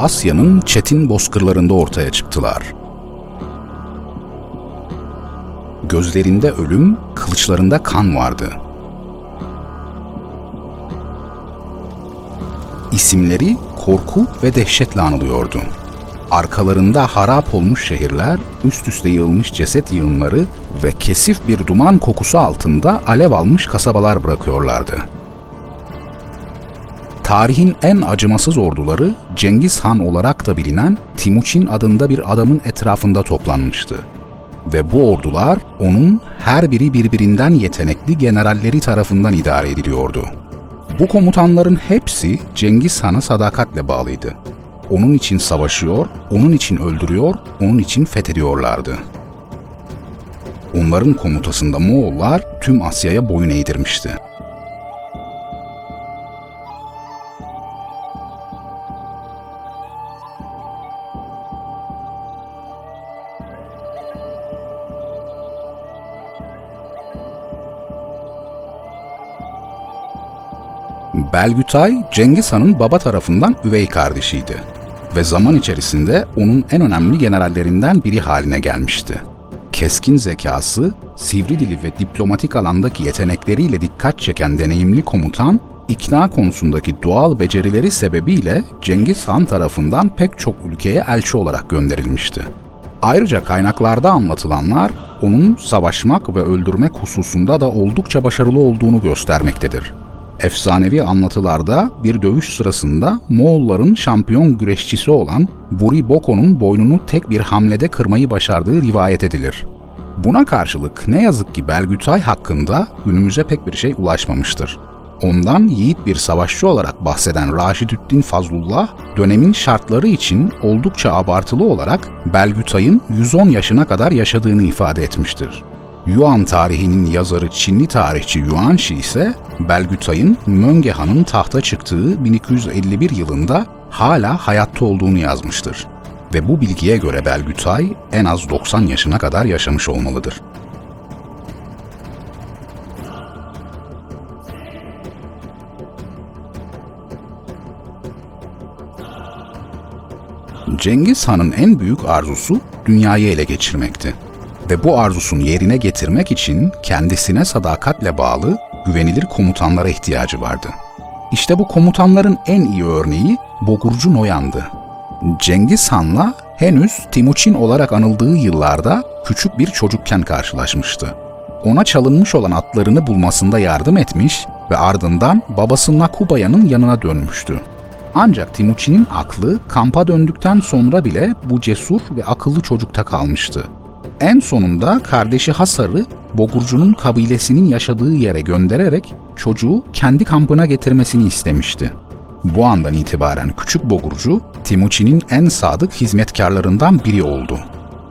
Asya'nın çetin bozkırlarında ortaya çıktılar. Gözlerinde ölüm, kılıçlarında kan vardı. İsimleri korku ve dehşetle anılıyordu. Arkalarında harap olmuş şehirler, üst üste yığılmış ceset yığınları ve kesif bir duman kokusu altında alev almış kasabalar bırakıyorlardı. Tarihin en acımasız orduları Cengiz Han olarak da bilinen Timuçin adında bir adamın etrafında toplanmıştı. Ve bu ordular onun her biri birbirinden yetenekli generalleri tarafından idare ediliyordu. Bu komutanların hepsi Cengiz Han'a sadakatle bağlıydı. Onun için savaşıyor, onun için öldürüyor, onun için fethediyorlardı. Onların komutasında Moğollar tüm Asya'ya boyun eğdirmişti. Belgütay, Cengiz Han'ın baba tarafından üvey kardeşiydi ve zaman içerisinde onun en önemli generallerinden biri haline gelmişti. Keskin zekası, sivri dili ve diplomatik alandaki yetenekleriyle dikkat çeken deneyimli komutan, ikna konusundaki doğal becerileri sebebiyle Cengiz Han tarafından pek çok ülkeye elçi olarak gönderilmişti. Ayrıca kaynaklarda anlatılanlar onun savaşmak ve öldürmek hususunda da oldukça başarılı olduğunu göstermektedir. Efsanevi anlatılarda bir dövüş sırasında Moğolların şampiyon güreşçisi olan Buri Boko'nun boynunu tek bir hamlede kırmayı başardığı rivayet edilir. Buna karşılık ne yazık ki Belgütay hakkında günümüze pek bir şey ulaşmamıştır. Ondan yiğit bir savaşçı olarak bahseden Raşidüddin Fazlullah, dönemin şartları için oldukça abartılı olarak Belgütay'ın 110 yaşına kadar yaşadığını ifade etmiştir. Yuan tarihinin yazarı Çinli tarihçi Yuan Shi ise Belgütay'ın Mönge Han'ın tahta çıktığı 1251 yılında hala hayatta olduğunu yazmıştır. Ve bu bilgiye göre Belgütay en az 90 yaşına kadar yaşamış olmalıdır. Cengiz Han'ın en büyük arzusu dünyayı ele geçirmekti ve bu arzusunu yerine getirmek için kendisine sadakatle bağlı, güvenilir komutanlara ihtiyacı vardı. İşte bu komutanların en iyi örneği Bogurcu Noyan'dı. Cengiz Han'la henüz Timuçin olarak anıldığı yıllarda küçük bir çocukken karşılaşmıştı. Ona çalınmış olan atlarını bulmasında yardım etmiş ve ardından babası Nakubaya'nın yanına dönmüştü. Ancak Timuçin'in aklı kampa döndükten sonra bile bu cesur ve akıllı çocukta kalmıştı. En sonunda kardeşi Hasar'ı Bogurcu'nun kabilesinin yaşadığı yere göndererek çocuğu kendi kampına getirmesini istemişti. Bu andan itibaren Küçük Bogurcu, Timuçin'in en sadık hizmetkarlarından biri oldu.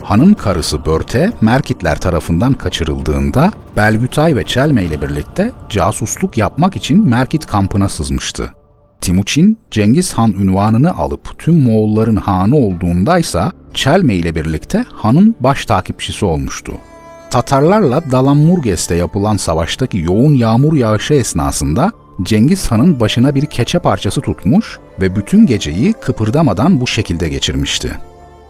Hanın karısı Börte, Merkitler tarafından kaçırıldığında Belgütay ve Çelme ile birlikte casusluk yapmak için Merkit kampına sızmıştı. Timuçin, Cengiz Han ünvanını alıp tüm Moğolların hanı olduğundaysa Çelme ile birlikte hanın baş takipçisi olmuştu. Tatarlarla Dalanmurges'te yapılan savaştaki yoğun yağmur yağışı esnasında Cengiz Han'ın başına bir keçe parçası tutmuş ve bütün geceyi kıpırdamadan bu şekilde geçirmişti.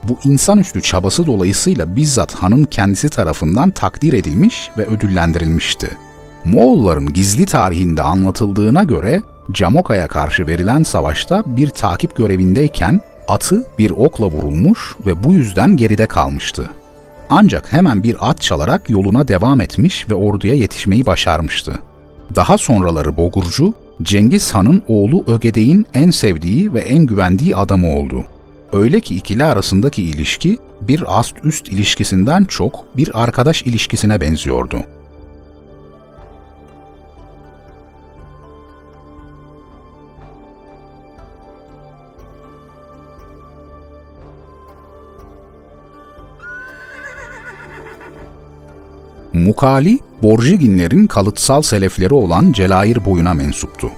Bu insanüstü çabası dolayısıyla bizzat hanın kendisi tarafından takdir edilmiş ve ödüllendirilmişti. Moğolların gizli tarihinde anlatıldığına göre Camoka'ya karşı verilen savaşta bir takip görevindeyken atı bir okla vurulmuş ve bu yüzden geride kalmıştı. Ancak hemen bir at çalarak yoluna devam etmiş ve orduya yetişmeyi başarmıştı. Daha sonraları Bogurcu, Cengiz Han'ın oğlu Ögedey'in en sevdiği ve en güvendiği adamı oldu. Öyle ki ikili arasındaki ilişki bir ast-üst ilişkisinden çok bir arkadaş ilişkisine benziyordu. Mukali, Borjiginlerin kalıtsal selefleri olan Celayir boyuna mensuptu.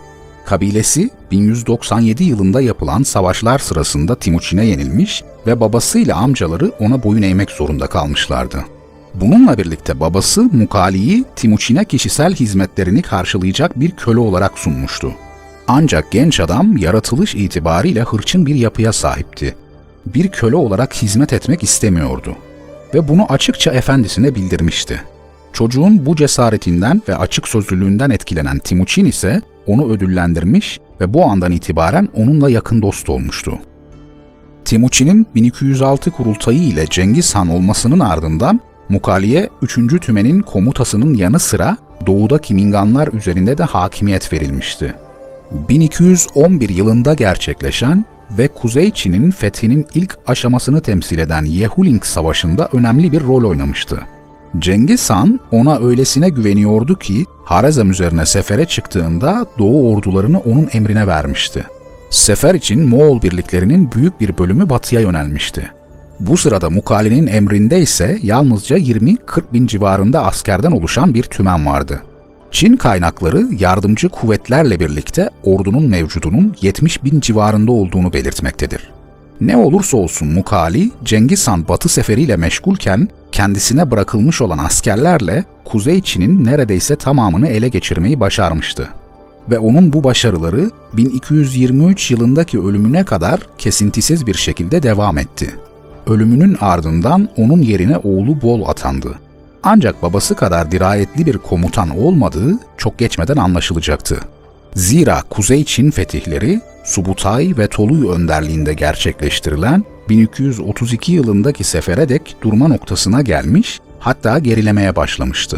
Kabilesi 1197 yılında yapılan savaşlar sırasında Timuçin'e yenilmiş ve babasıyla amcaları ona boyun eğmek zorunda kalmışlardı. Bununla birlikte babası Mukali'yi Timuçin'e kişisel hizmetlerini karşılayacak bir köle olarak sunmuştu. Ancak genç adam yaratılış itibariyle hırçın bir yapıya sahipti. Bir köle olarak hizmet etmek istemiyordu ve bunu açıkça efendisine bildirmişti. Çocuğun bu cesaretinden ve açık sözlülüğünden etkilenen Timuçin ise onu ödüllendirmiş ve bu andan itibaren onunla yakın dost olmuştu. Timuçin'in 1206 kurultayı ile Cengiz Han olmasının ardından Mukali'ye 3. Tümen'in komutasının yanı sıra doğuda Kiminganlar üzerinde de hakimiyet verilmişti. 1211 yılında gerçekleşen ve Kuzey Çin'in fethinin ilk aşamasını temsil eden Yehuling Savaşı'nda önemli bir rol oynamıştı. Cengiz Han ona öylesine güveniyordu ki Harezm üzerine sefere çıktığında Doğu ordularını onun emrine vermişti. Sefer için Moğol birliklerinin büyük bir bölümü batıya yönelmişti. Bu sırada Mukali'nin emrinde ise yalnızca 20-40 bin civarında askerden oluşan bir tümen vardı. Çin kaynakları yardımcı kuvvetlerle birlikte ordunun mevcudunun 70 bin civarında olduğunu belirtmektedir. Ne olursa olsun Mukali, Cengiz Han Batı seferiyle meşgulken kendisine bırakılmış olan askerlerle Kuzey Çin'in neredeyse tamamını ele geçirmeyi başarmıştı. Ve onun bu başarıları 1223 yılındaki ölümüne kadar kesintisiz bir şekilde devam etti. Ölümünün ardından onun yerine oğlu Bol atandı. Ancak babası kadar dirayetli bir komutan olmadığı çok geçmeden anlaşılacaktı. Zira Kuzey Çin fetihleri Subutay ve Toluy önderliğinde gerçekleştirilen 1232 yılındaki sefere dek durma noktasına gelmiş, hatta gerilemeye başlamıştı.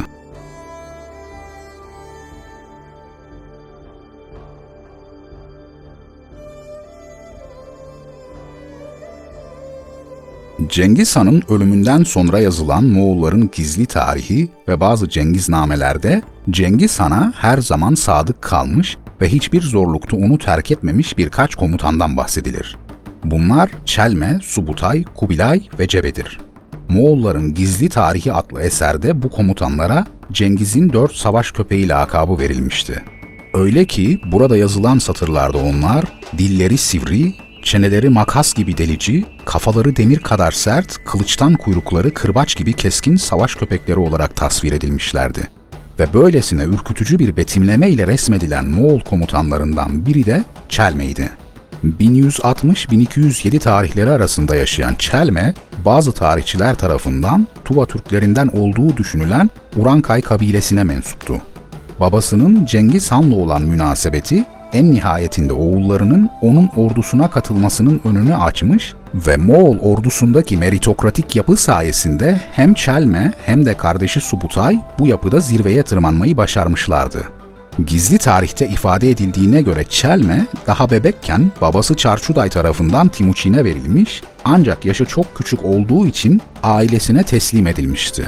Cengiz Han'ın ölümünden sonra yazılan Moğolların gizli tarihi ve bazı Cengiz namelerde Cengiz Han'a her zaman sadık kalmış ve hiçbir zorlukta onu terk etmemiş birkaç komutandan bahsedilir. Bunlar Çelme, Subutay, Kubilay ve Cebe'dir. Moğolların Gizli Tarihi adlı eserde bu komutanlara Cengiz'in dört savaş köpeği lakabı verilmişti. Öyle ki burada yazılan satırlarda onlar dilleri sivri, çeneleri makas gibi delici, kafaları demir kadar sert, kılıçtan kuyrukları kırbaç gibi keskin savaş köpekleri olarak tasvir edilmişlerdi. Ve böylesine ürkütücü bir betimleme ile resmedilen Moğol komutanlarından biri de Çelme'ydi. 1160-1207 tarihleri arasında yaşayan Çelme, bazı tarihçiler tarafından Tuva Türklerinden olduğu düşünülen Urankay kabilesine mensuptu. Babasının Cengiz Han'la olan münasebeti en nihayetinde oğullarının onun ordusuna katılmasının önünü açmış ve Moğol ordusundaki meritokratik yapı sayesinde hem Çelme hem de kardeşi Subutay bu yapıda zirveye tırmanmayı başarmışlardı. Gizli tarihte ifade edildiğine göre Çelme daha bebekken babası Çarçuday tarafından Timuçin'e verilmiş ancak yaşı çok küçük olduğu için ailesine teslim edilmişti.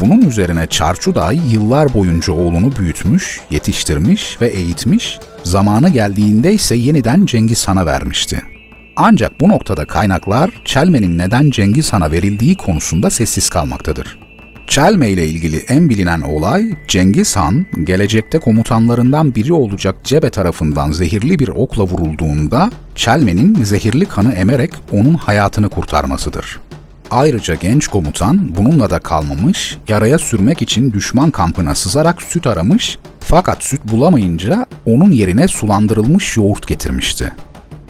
Bunun üzerine Çarçuday yıllar boyunca oğlunu büyütmüş, yetiştirmiş ve eğitmiş, zamanı geldiğinde ise yeniden Cengiz Han'a vermişti. Ancak bu noktada kaynaklar Çelme'nin neden Cengiz Han'a verildiği konusunda sessiz kalmaktadır. Çelme ile ilgili en bilinen olay Cengiz Han gelecekte komutanlarından biri olacak Cebe tarafından zehirli bir okla vurulduğunda Çelme'nin zehirli kanı emerek onun hayatını kurtarmasıdır. Ayrıca genç komutan bununla da kalmamış, yaraya sürmek için düşman kampına sızarak süt aramış fakat süt bulamayınca onun yerine sulandırılmış yoğurt getirmişti.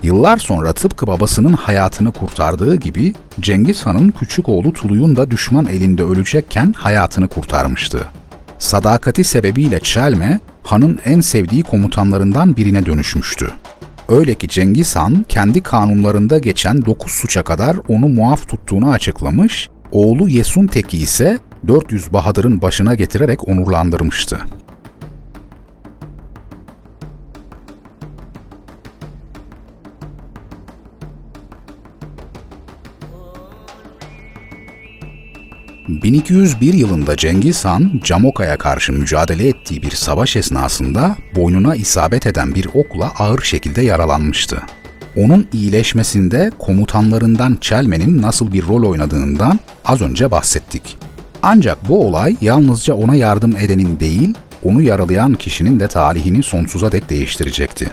Yıllar sonra tıpkı babasının hayatını kurtardığı gibi Cengiz Han'ın küçük oğlu Tuluy'un da düşman elinde ölecekken hayatını kurtarmıştı. Sadakati sebebiyle Çelme, Han'ın en sevdiği komutanlarından birine dönüşmüştü. Öyle ki Cengiz Han kendi kanunlarında geçen 9 suça kadar onu muaf tuttuğunu açıklamış, oğlu Yesun Teki ise 400 Bahadır'ın başına getirerek onurlandırmıştı. 1201 yılında Cengiz Han, Camoka'ya karşı mücadele ettiği bir savaş esnasında boynuna isabet eden bir okla ağır şekilde yaralanmıştı. Onun iyileşmesinde komutanlarından Çelmen'in nasıl bir rol oynadığından az önce bahsettik. Ancak bu olay yalnızca ona yardım edenin değil, onu yaralayan kişinin de tarihini sonsuza dek değiştirecekti.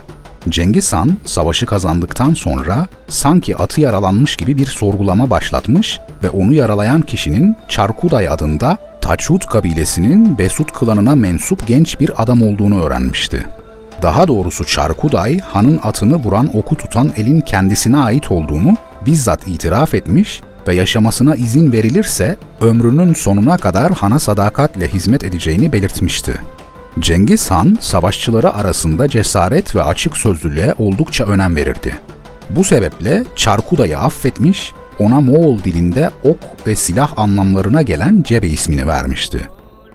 Cengiz Han savaşı kazandıktan sonra sanki atı yaralanmış gibi bir sorgulama başlatmış ve onu yaralayan kişinin Çarkuday adında Taçut kabilesinin Besut klanına mensup genç bir adam olduğunu öğrenmişti. Daha doğrusu Çarkuday, Han'ın atını vuran oku tutan elin kendisine ait olduğunu bizzat itiraf etmiş ve yaşamasına izin verilirse ömrünün sonuna kadar Han'a sadakatle hizmet edeceğini belirtmişti. Cengiz Han, savaşçıları arasında cesaret ve açık sözlülüğe oldukça önem verirdi. Bu sebeple Çarkuda'yı affetmiş, ona Moğol dilinde ok ve silah anlamlarına gelen Cebe ismini vermişti.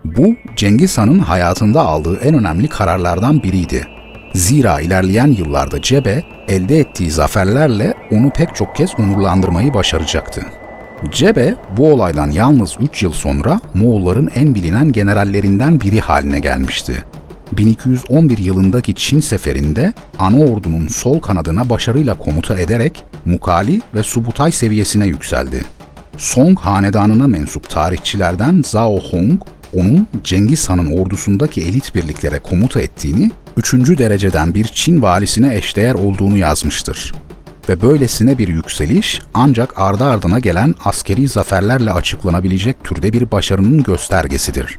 Bu, Cengiz Han'ın hayatında aldığı en önemli kararlardan biriydi. Zira ilerleyen yıllarda Cebe, elde ettiği zaferlerle onu pek çok kez onurlandırmayı başaracaktı. Cebe, bu olaydan yalnız 3 yıl sonra Moğolların en bilinen generallerinden biri haline gelmişti. 1211 yılındaki Çin seferinde ana ordunun sol kanadına başarıyla komuta ederek Mukali ve Subutay seviyesine yükseldi. Song hanedanına mensup tarihçilerden Zhao Hong, onun Cengiz Han'ın ordusundaki elit birliklere komuta ettiğini, üçüncü dereceden bir Çin valisine eşdeğer olduğunu yazmıştır. Ve böylesine bir yükseliş ancak ardı ardına gelen askeri zaferlerle açıklanabilecek türde bir başarının göstergesidir.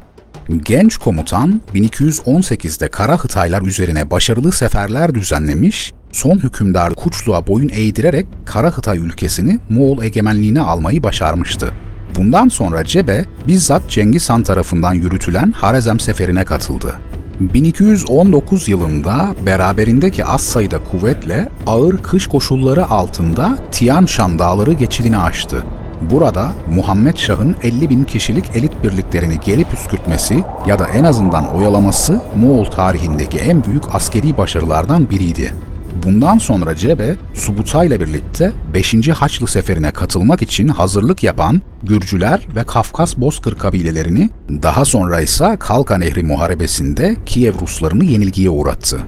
Genç komutan 1218'de Kara Hıtaylar üzerine başarılı seferler düzenlemiş, son hükümdar Kuçluğa boyun eğdirerek Kara Hıtay ülkesini Moğol egemenliğine almayı başarmıştı. Bundan sonra Cebe bizzat Cengiz Han tarafından yürütülen Harezm seferine katıldı. 1219 yılında beraberindeki az sayıda kuvvetle ağır kış koşulları altında Tian Shan dağları geçidini aştı. Burada Muhammed Şah'ın 50 bin kişilik elit birliklerini gelip püskürtmesi ya da en azından oyalaması Moğol tarihindeki en büyük askeri başarılardan biriydi. Bundan sonra Cebe, Subutay ile birlikte 5. Haçlı Seferi'ne katılmak için hazırlık yapan Gürcüler ve Kafkas Bozkır kabilelerini, daha sonra ise Kalka Nehri Muharebesi'nde Kiev Ruslarını yenilgiye uğrattı.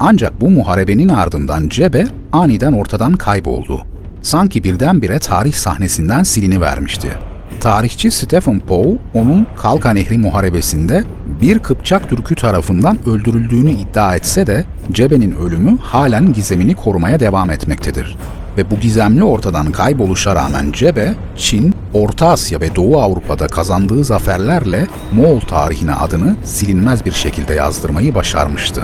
Ancak bu muharebenin ardından Cebe aniden ortadan kayboldu. Sanki birdenbire tarih sahnesinden silini vermişti. Tarihçi Stephen Poe onun Kalka Nehri Muharebesi'nde bir Kıpçak Türk'ü tarafından öldürüldüğünü iddia etse de Cebe'nin ölümü halen gizemini korumaya devam etmektedir. Ve bu gizemli ortadan kayboluşa rağmen Cebe, Çin, Orta Asya ve Doğu Avrupa'da kazandığı zaferlerle Moğol tarihine adını silinmez bir şekilde yazdırmayı başarmıştı.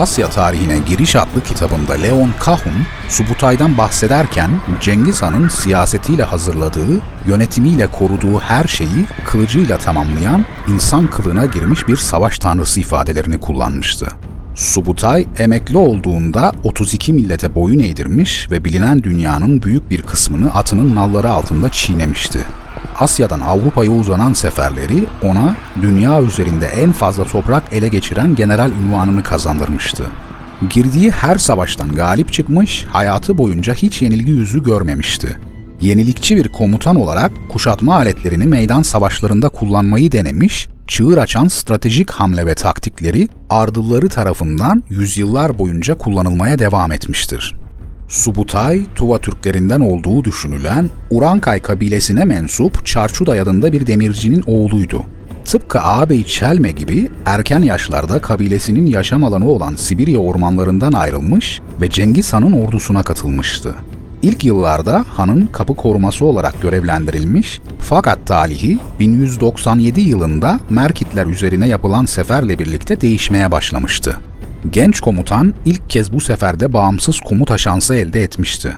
Asya tarihine giriş adlı kitabında Leon Kahun, Subutay'dan bahsederken Cengiz Han'ın siyasetiyle hazırladığı, yönetimiyle koruduğu her şeyi kılıcıyla tamamlayan, insan kılığına girmiş bir savaş tanrısı ifadelerini kullanmıştı. Subutay emekli olduğunda 32 millete boyun eğdirmiş ve bilinen dünyanın büyük bir kısmını atının nalları altında çiğnemişti. Asya'dan Avrupa'ya uzanan seferleri ona dünya üzerinde en fazla toprak ele geçiren general ünvanını kazandırmıştı. Girdiği her savaştan galip çıkmış, hayatı boyunca hiç yenilgi yüzü görmemişti. Yenilikçi bir komutan olarak kuşatma aletlerini meydan savaşlarında kullanmayı denemiş, çığır açan stratejik hamle ve taktikleri ardılları tarafından yüzyıllar boyunca kullanılmaya devam etmiştir. Subutay, Tuva Türklerinden olduğu düşünülen Urankay kabilesine mensup Çarçuday adında bir demircinin oğluydu. Tıpkı ağabey Çelme gibi erken yaşlarda kabilesinin yaşam alanı olan Sibirya ormanlarından ayrılmış ve Cengiz Han'ın ordusuna katılmıştı. İlk yıllarda hanın kapı koruması olarak görevlendirilmiş fakat talihi 1197 yılında Merkitler üzerine yapılan seferle birlikte değişmeye başlamıştı. Genç komutan ilk kez bu seferde bağımsız komuta şansı elde etmişti.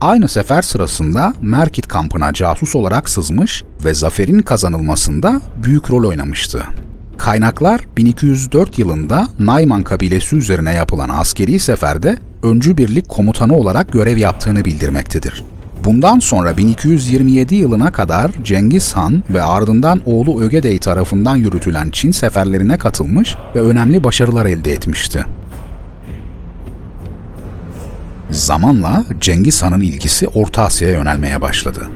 Aynı sefer sırasında Merkit kampına casus olarak sızmış ve zaferin kazanılmasında büyük rol oynamıştı. Kaynaklar 1204 yılında Nayman kabilesi üzerine yapılan askeri seferde öncü birlik komutanı olarak görev yaptığını bildirmektedir. Bundan sonra 1227 yılına kadar Cengiz Han ve ardından oğlu Ögedey tarafından yürütülen Çin seferlerine katılmış ve önemli başarılar elde etmişti. Zamanla Cengiz Han'ın ilgisi Orta Asya'ya yönelmeye başladı.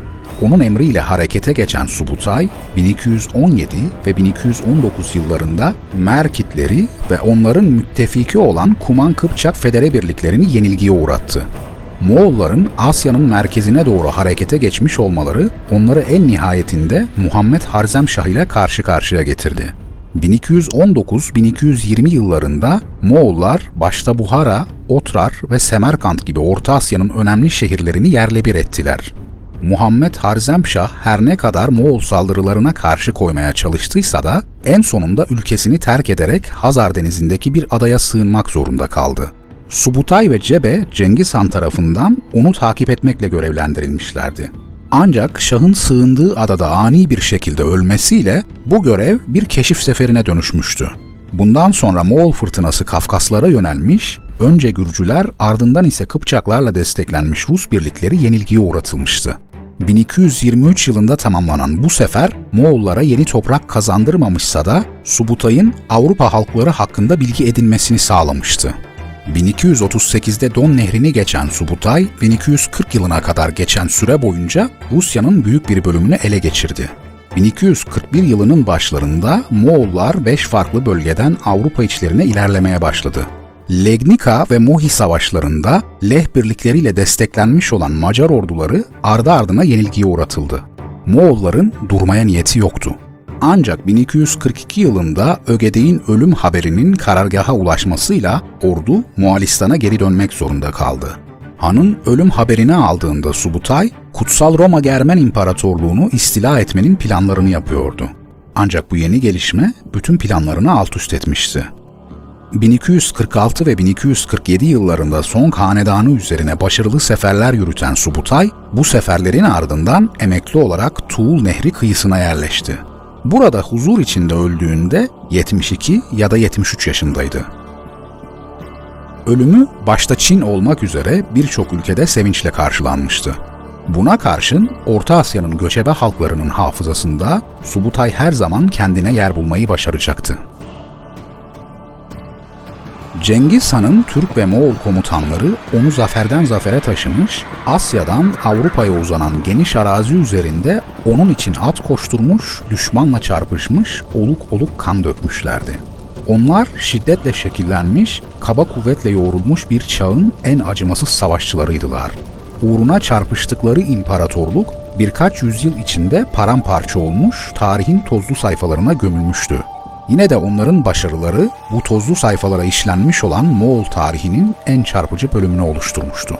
Onun emriyle harekete geçen Subutay, 1217 ve 1219 yıllarında Merkitleri ve onların müttefiki olan Kuman Kıpçak Federe birliklerini yenilgiye uğrattı. Moğolların Asya'nın merkezine doğru harekete geçmiş olmaları onları en nihayetinde Muhammed Harzemşah ile karşı karşıya getirdi. 1219-1220 yıllarında Moğollar başta Buhara, Otrar ve Semerkant gibi Orta Asya'nın önemli şehirlerini yerle bir ettiler. Muhammed Harzemşah her ne kadar Moğol saldırılarına karşı koymaya çalıştıysa da en sonunda ülkesini terk ederek Hazar Denizi'ndeki bir adaya sığınmak zorunda kaldı. Subutay ve Cebe Cengiz Han tarafından onu takip etmekle görevlendirilmişlerdi. Ancak Şah'ın sığındığı adada ani bir şekilde ölmesiyle bu görev bir keşif seferine dönüşmüştü. Bundan sonra Moğol fırtınası Kafkaslara yönelmiş, önce Gürcüler ardından ise Kıpçaklarla desteklenmiş Rus birlikleri yenilgiye uğratılmıştı. 1223 yılında tamamlanan bu sefer Moğollara yeni toprak kazandırmamışsa da Subutay'ın Avrupa halkları hakkında bilgi edinmesini sağlamıştı. 1238'de Don Nehri'ni geçen Subutay, 1240 yılına kadar geçen süre boyunca Rusya'nın büyük bir bölümünü ele geçirdi. 1241 yılının başlarında Moğollar 5 farklı bölgeden Avrupa içlerine ilerlemeye başladı. Legnica ve Mohi savaşlarında Leh birlikleriyle desteklenmiş olan Macar orduları ardı ardına yenilgiye uğratıldı. Moğolların durmaya niyeti yoktu. Ancak 1242 yılında Ögedey'in ölüm haberinin karargaha ulaşmasıyla ordu Moğolistan'a geri dönmek zorunda kaldı. Han'ın ölüm haberini aldığında Subutay, Kutsal Roma Germen İmparatorluğunu istila etmenin planlarını yapıyordu. Ancak bu yeni gelişme bütün planlarını alt üst etmişti. 1246 ve 1247 yıllarında Song Hanedanı üzerine başarılı seferler yürüten Subutay, bu seferlerin ardından emekli olarak Tuğul Nehri kıyısına yerleşti. Burada huzur içinde öldüğünde 72 ya da 73 yaşındaydı. Ölümü başta Çin olmak üzere birçok ülkede sevinçle karşılanmıştı. Buna karşın Orta Asya'nın göçebe halklarının hafızasında Subutay her zaman kendine yer bulmayı başaracaktı. Cengiz Han'ın Türk ve Moğol komutanları onu zaferden zafere taşımış, Asya'dan Avrupa'ya uzanan geniş arazi üzerinde onun için at koşturmuş, düşmanla çarpışmış, oluk oluk kan dökmüşlerdi. Onlar şiddetle şekillenmiş, kaba kuvvetle yoğrulmuş bir çağın en acımasız savaşçılarıydılar. Uğruna çarpıştıkları imparatorluk birkaç yüzyıl içinde paramparça olmuş, tarihin tozlu sayfalarına gömülmüştü. Yine de onların başarıları bu tozlu sayfalara işlenmiş olan Moğol tarihinin en çarpıcı bölümünü oluşturmuştu.